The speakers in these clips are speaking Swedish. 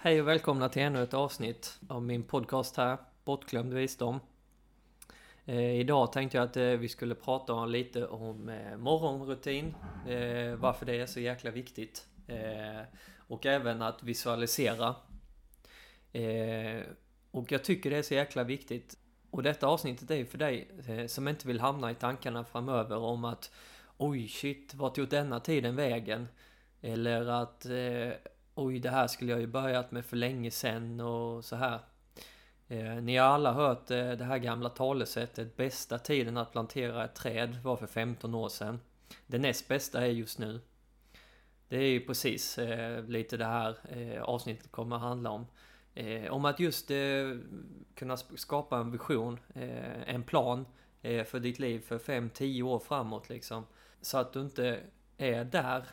Hej och välkomna till ännu ett avsnitt av min podcast här, Bortglömd visdom. Eh, idag tänkte jag att eh, vi skulle prata lite om eh, morgonrutin, eh, varför det är så jäkla viktigt. Eh, och även att visualisera. Eh, och jag tycker det är så jäkla viktigt. Och detta avsnittet är ju för dig eh, som inte vill hamna i tankarna framöver om att Oj, shit, vart tog denna tiden vägen? Eller att eh, oj, det här skulle jag ju börjat med för länge sen och så här. Eh, ni har alla hört eh, det här gamla talesättet bästa tiden att plantera ett träd var för 15 år sedan. Det näst bästa är just nu. Det är ju precis eh, lite det här eh, avsnittet kommer att handla om. Eh, om att just eh, kunna skapa en vision, eh, en plan eh, för ditt liv för 5-10 år framåt liksom. Så att du inte är där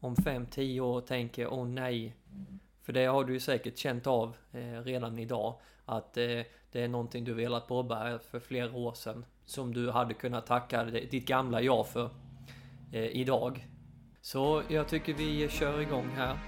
om 5-10 år och tänker åh nej. För det har du ju säkert känt av eh, redan idag. Att eh, det är någonting du velat påbörja för flera år sedan. Som du hade kunnat tacka ditt gamla jag för eh, idag. Så jag tycker vi kör igång här.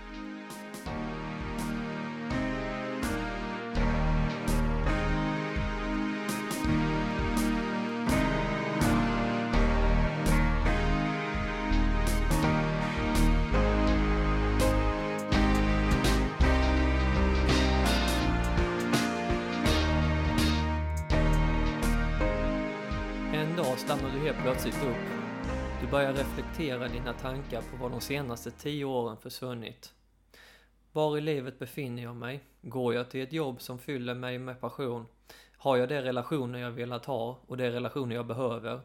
Stannar du helt plötsligt upp. Du börjar reflektera dina tankar på vad de senaste tio åren försvunnit. Var i livet befinner jag mig? Går jag till ett jobb som fyller mig med passion? Har jag de relationer jag velat ha och de relationer jag behöver?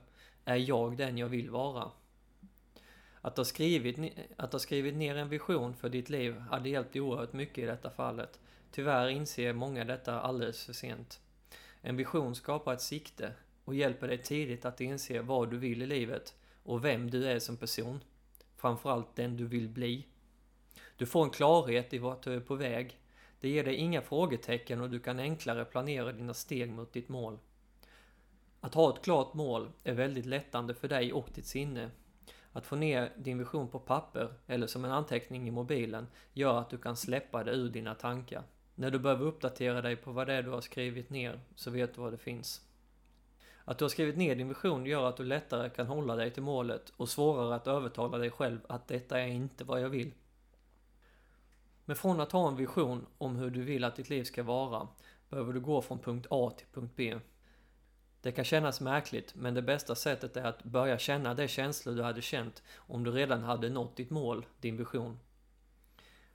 Är jag den jag vill vara? Att ha, skrivit, att ha skrivit ner en vision för ditt liv hade hjälpt oerhört mycket i detta fallet. Tyvärr inser många detta alldeles för sent. En vision skapar ett sikte, och hjälper dig tidigt att inse vad du vill i livet och vem du är som person. Framförallt den du vill bli. Du får en klarhet i vart du är på väg. Det ger dig inga frågetecken och du kan enklare planera dina steg mot ditt mål. Att ha ett klart mål är väldigt lättande för dig och ditt sinne. Att få ner din vision på papper eller som en anteckning i mobilen gör att du kan släppa det ur dina tankar. När du behöver uppdatera dig på vad det är du har skrivit ner så vet du vad det finns. Att du har skrivit ner din vision gör att du lättare kan hålla dig till målet och svårare att övertala dig själv att detta är inte vad jag vill. Men från att ha en vision om hur du vill att ditt liv ska vara behöver du gå från punkt A till punkt B. Det kan kännas märkligt, men det bästa sättet är att börja känna de känslor du hade känt om du redan hade nått ditt mål, din vision.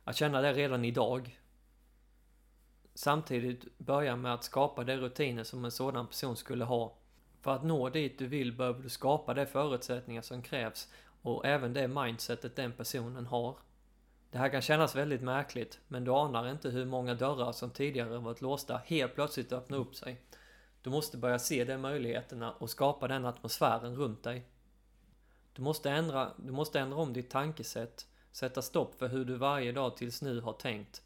Att känna det redan idag. Samtidigt börja med att skapa de rutiner som en sådan person skulle ha för att nå dit du vill behöver du skapa de förutsättningar som krävs och även det mindsetet den personen har. Det här kan kännas väldigt märkligt, men du anar inte hur många dörrar som tidigare varit låsta helt plötsligt öppnar upp sig. Du måste börja se de möjligheterna och skapa den atmosfären runt dig. Du måste ändra, du måste ändra om ditt tankesätt, sätta stopp för hur du varje dag tills nu har tänkt.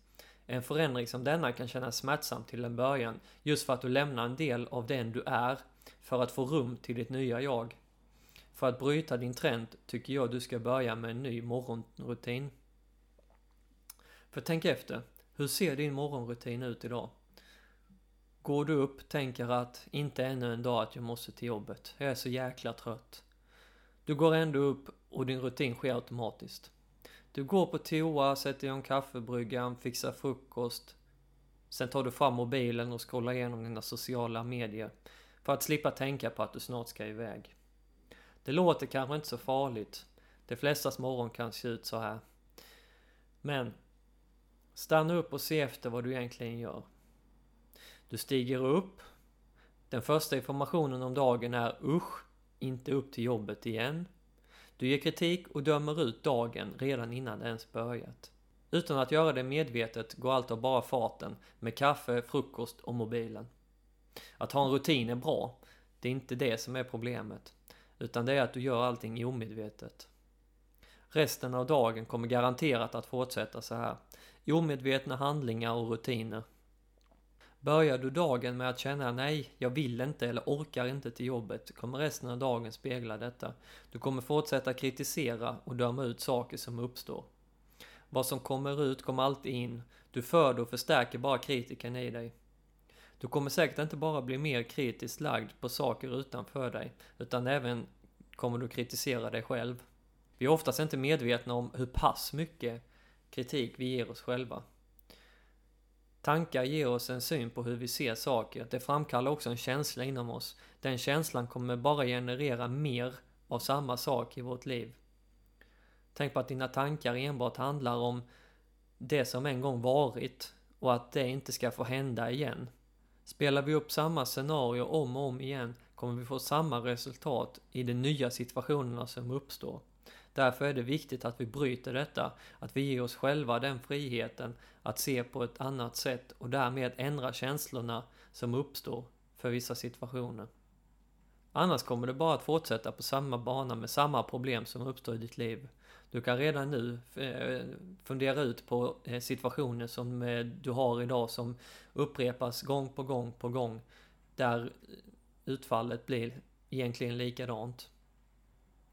En förändring som denna kan kännas smärtsam till en början, just för att du lämnar en del av den du är för att få rum till ditt nya jag. För att bryta din trend tycker jag du ska börja med en ny morgonrutin. För tänk efter, hur ser din morgonrutin ut idag? Går du upp, tänker att inte ännu en dag att jag måste till jobbet, jag är så jäkla trött. Du går ändå upp och din rutin sker automatiskt. Du går på toa, sätter igång kaffebryggan, fixar frukost. Sen tar du fram mobilen och scrollar igenom dina sociala medier för att slippa tänka på att du snart ska iväg. Det låter kanske inte så farligt. De flestas morgon kan se ut så här. Men stanna upp och se efter vad du egentligen gör. Du stiger upp. Den första informationen om dagen är usch, inte upp till jobbet igen. Du ger kritik och dömer ut dagen redan innan det ens börjat. Utan att göra det medvetet går allt av bara farten med kaffe, frukost och mobilen. Att ha en rutin är bra. Det är inte det som är problemet. Utan det är att du gör allting omedvetet. Resten av dagen kommer garanterat att fortsätta så här. Omedvetna handlingar och rutiner. Börjar du dagen med att känna nej, jag vill inte eller orkar inte till jobbet, kommer resten av dagen spegla detta. Du kommer fortsätta kritisera och döma ut saker som uppstår. Vad som kommer ut kommer alltid in. Du föder och förstärker bara kritiken i dig. Du kommer säkert inte bara bli mer kritiskt lagd på saker utanför dig, utan även kommer du kritisera dig själv. Vi är oftast inte medvetna om hur pass mycket kritik vi ger oss själva. Tankar ger oss en syn på hur vi ser saker. Det framkallar också en känsla inom oss. Den känslan kommer bara generera mer av samma sak i vårt liv. Tänk på att dina tankar enbart handlar om det som en gång varit och att det inte ska få hända igen. Spelar vi upp samma scenario om och om igen kommer vi få samma resultat i de nya situationerna som uppstår. Därför är det viktigt att vi bryter detta, att vi ger oss själva den friheten att se på ett annat sätt och därmed ändra känslorna som uppstår för vissa situationer. Annars kommer det bara att fortsätta på samma bana med samma problem som uppstår i ditt liv. Du kan redan nu eh, fundera ut på eh, situationer som eh, du har idag som upprepas gång på gång på gång. Där utfallet blir egentligen likadant.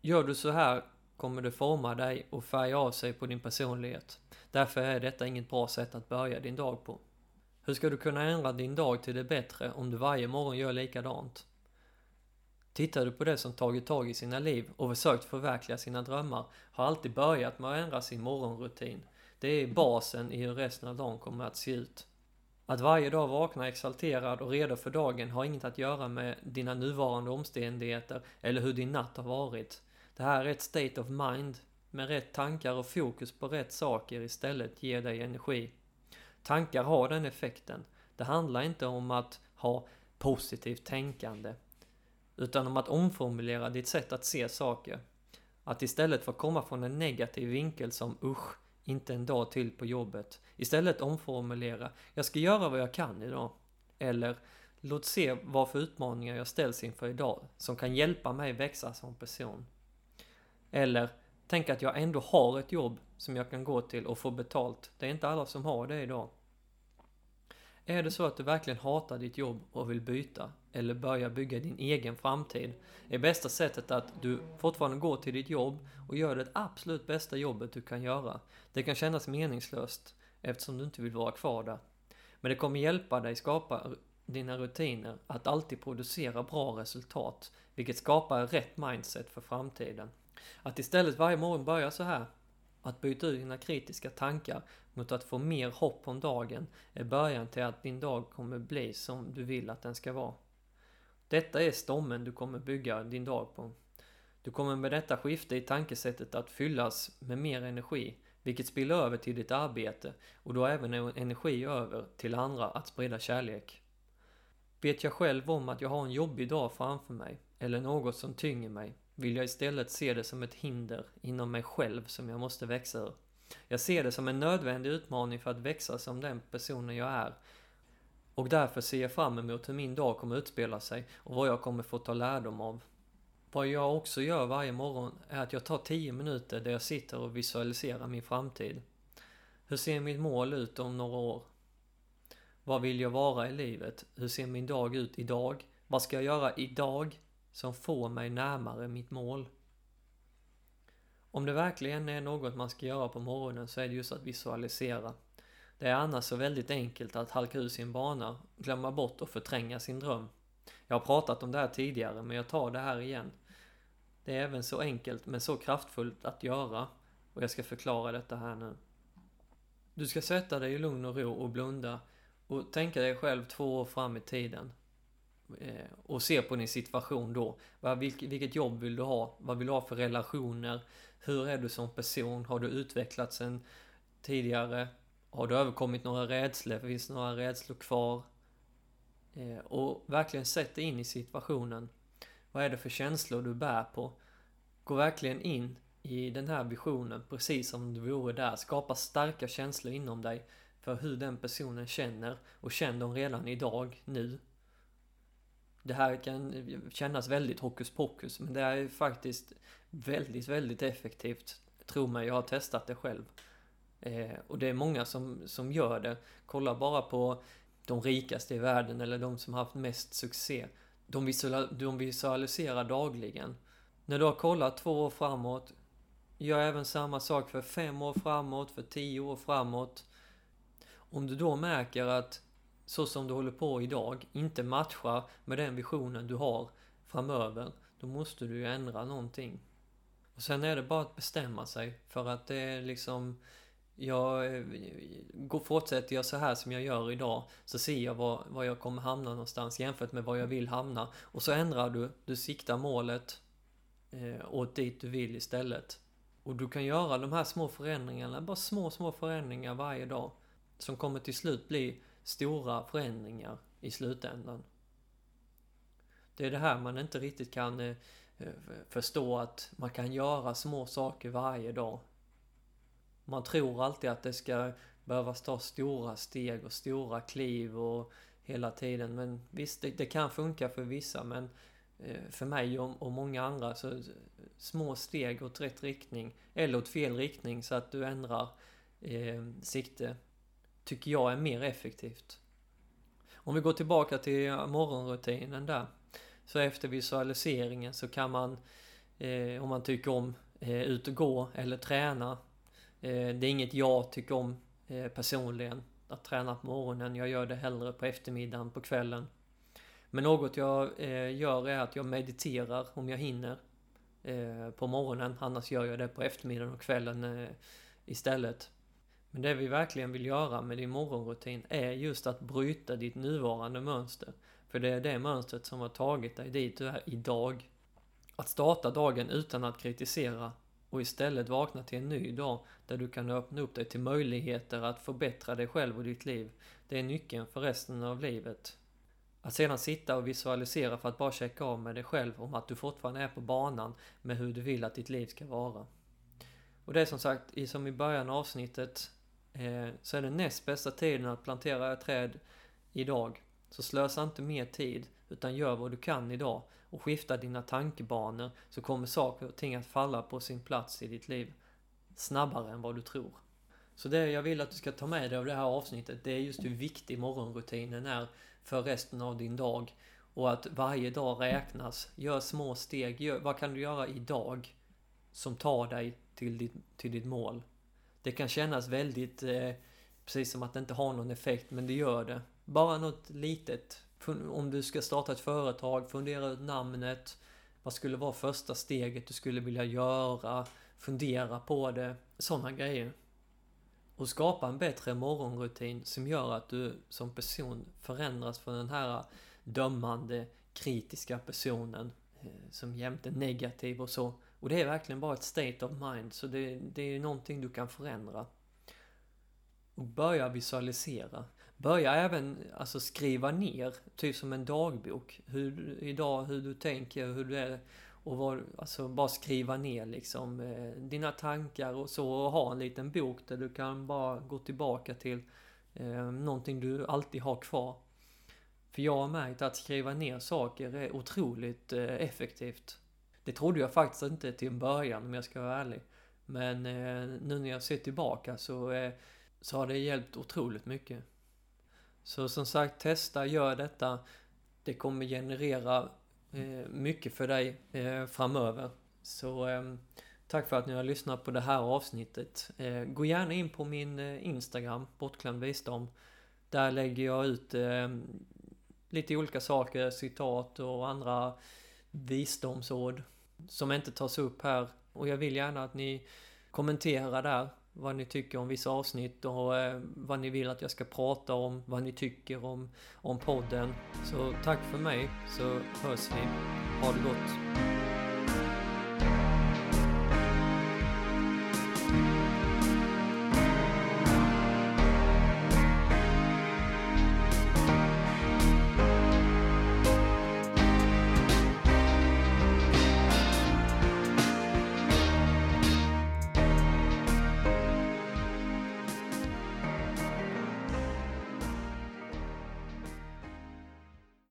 Gör du så här kommer det forma dig och färga av sig på din personlighet. Därför är detta inget bra sätt att börja din dag på. Hur ska du kunna ändra din dag till det bättre om du varje morgon gör likadant? Tittar du på det som tagit tag i sina liv och försökt förverkliga sina drömmar har alltid börjat med att ändra sin morgonrutin. Det är basen i hur resten av dagen kommer att se ut. Att varje dag vakna exalterad och redo för dagen har inget att göra med dina nuvarande omständigheter eller hur din natt har varit. Det här är ett state of mind. Med rätt tankar och fokus på rätt saker istället ger dig energi. Tankar har den effekten. Det handlar inte om att ha positivt tänkande. Utan om att omformulera ditt sätt att se saker. Att istället för att komma från en negativ vinkel som usch, inte en dag till på jobbet. Istället omformulera, jag ska göra vad jag kan idag. Eller, låt se vad för utmaningar jag ställs inför idag som kan hjälpa mig växa som person. Eller, tänk att jag ändå har ett jobb som jag kan gå till och få betalt. Det är inte alla som har det idag. Är det så att du verkligen hatar ditt jobb och vill byta eller börja bygga din egen framtid är bästa sättet att du fortfarande går till ditt jobb och gör det absolut bästa jobbet du kan göra. Det kan kännas meningslöst eftersom du inte vill vara kvar där. Men det kommer hjälpa dig skapa dina rutiner att alltid producera bra resultat, vilket skapar rätt mindset för framtiden. Att istället varje morgon börja så här, att byta ut dina kritiska tankar mot att få mer hopp om dagen är början till att din dag kommer bli som du vill att den ska vara. Detta är stommen du kommer bygga din dag på. Du kommer med detta skifte i tankesättet att fyllas med mer energi, vilket spiller över till ditt arbete och du har även energi över till andra att sprida kärlek. Vet jag själv om att jag har en jobbig dag framför mig, eller något som tynger mig, vill jag istället se det som ett hinder inom mig själv som jag måste växa ur. Jag ser det som en nödvändig utmaning för att växa som den personen jag är. Och därför ser jag fram emot hur min dag kommer utspela sig och vad jag kommer få ta lärdom av. Vad jag också gör varje morgon är att jag tar 10 minuter där jag sitter och visualiserar min framtid. Hur ser mitt mål ut om några år? Vad vill jag vara i livet? Hur ser min dag ut idag? Vad ska jag göra idag som får mig närmare mitt mål. Om det verkligen är något man ska göra på morgonen så är det just att visualisera. Det är annars så väldigt enkelt att halka ur sin bana, glömma bort och förtränga sin dröm. Jag har pratat om det här tidigare, men jag tar det här igen. Det är även så enkelt, men så kraftfullt att göra. Och jag ska förklara detta här nu. Du ska sätta dig i lugn och ro och blunda och tänka dig själv två år fram i tiden. Eh, och se på din situation då. Vilket jobb vill du ha? Vad vill du ha för relationer? Hur är du som person? Har du utvecklats sen tidigare? Har du överkommit några rädslor? Finns det några rädslor kvar? Eh, och verkligen sätt dig in i situationen. Vad är det för känslor du bär på? Gå verkligen in i den här visionen precis som du vore där. Skapa starka känslor inom dig för hur den personen känner och känn dem redan idag, nu. Det här kan kännas väldigt hokus pokus, men det är faktiskt väldigt, väldigt effektivt. Tro mig, jag har testat det själv. Eh, och det är många som, som gör det. Kolla bara på de rikaste i världen eller de som haft mest succé. De, visual, de visualiserar dagligen. När du har kollat två år framåt, gör även samma sak för fem år framåt, för tio år framåt. Om du då märker att så som du håller på idag inte matchar med den visionen du har framöver, då måste du ju ändra någonting. Och sen är det bara att bestämma sig för att det är liksom jag fortsätter jag så här som jag gör idag så ser jag var, var jag kommer hamna någonstans jämfört med var jag vill hamna. Och så ändrar du, du siktar målet eh, åt dit du vill istället. Och du kan göra de här små förändringarna, bara små, små förändringar varje dag. Som kommer till slut bli stora förändringar i slutändan. Det är det här man inte riktigt kan eh, eh, förstå att man kan göra små saker varje dag. Man tror alltid att det ska behövas ta stora steg och stora kliv och hela tiden. Men visst, det, det kan funka för vissa men eh, för mig och, och många andra så små steg åt rätt riktning eller åt fel riktning så att du ändrar eh, sikte tycker jag är mer effektivt. Om vi går tillbaka till morgonrutinen där. Så efter visualiseringen så kan man, eh, om man tycker om eh, ut och gå eller träna. Eh, det är inget jag tycker om eh, personligen, att träna på morgonen. Jag gör det hellre på eftermiddagen, på kvällen. Men något jag eh, gör är att jag mediterar om jag hinner eh, på morgonen. Annars gör jag det på eftermiddagen och kvällen eh, istället. Men det vi verkligen vill göra med din morgonrutin är just att bryta ditt nuvarande mönster. För det är det mönstret som har tagit dig dit du är idag. Att starta dagen utan att kritisera och istället vakna till en ny dag där du kan öppna upp dig till möjligheter att förbättra dig själv och ditt liv. Det är nyckeln för resten av livet. Att sedan sitta och visualisera för att bara checka av med dig själv om att du fortfarande är på banan med hur du vill att ditt liv ska vara. Och det är som sagt, som i början av avsnittet, eh, så är den näst bästa tiden att plantera ett träd idag. Så slösa inte mer tid, utan gör vad du kan idag och skifta dina tankebanor så kommer saker och ting att falla på sin plats i ditt liv snabbare än vad du tror. Så det jag vill att du ska ta med dig av det här avsnittet, det är just hur viktig morgonrutinen är för resten av din dag. Och att varje dag räknas. Gör små steg. Gör, vad kan du göra idag som tar dig till ditt, till ditt mål? Det kan kännas väldigt eh, precis som att det inte har någon effekt, men det gör det. Bara något litet. Om du ska starta ett företag, fundera ut namnet. Vad skulle vara första steget du skulle vilja göra? Fundera på det. Sådana grejer. Och skapa en bättre morgonrutin som gör att du som person förändras från den här dömande, kritiska personen eh, som jämt är negativ och så. Och det är verkligen bara ett state of mind, så det, det är någonting du kan förändra. Och börja visualisera. Börja även alltså skriva ner, typ som en dagbok. Hur, idag, hur du tänker, hur du är. Och var, alltså bara skriva ner liksom eh, dina tankar och så och ha en liten bok där du kan bara gå tillbaka till eh, någonting du alltid har kvar. För jag har märkt att skriva ner saker är otroligt eh, effektivt. Det trodde jag faktiskt inte till en början om jag ska vara ärlig. Men eh, nu när jag ser tillbaka så, eh, så har det hjälpt otroligt mycket. Så som sagt, testa, gör detta. Det kommer generera eh, mycket för dig eh, framöver. Så eh, tack för att ni har lyssnat på det här avsnittet. Eh, gå gärna in på min eh, Instagram, Bortglömd Visdom. Där lägger jag ut eh, lite olika saker, citat och andra visdomsord som inte tas upp här. Och jag vill gärna att ni kommenterar där vad ni tycker om vissa avsnitt och eh, vad ni vill att jag ska prata om, vad ni tycker om, om podden. Så tack för mig, så hörs vi. Ha det gott!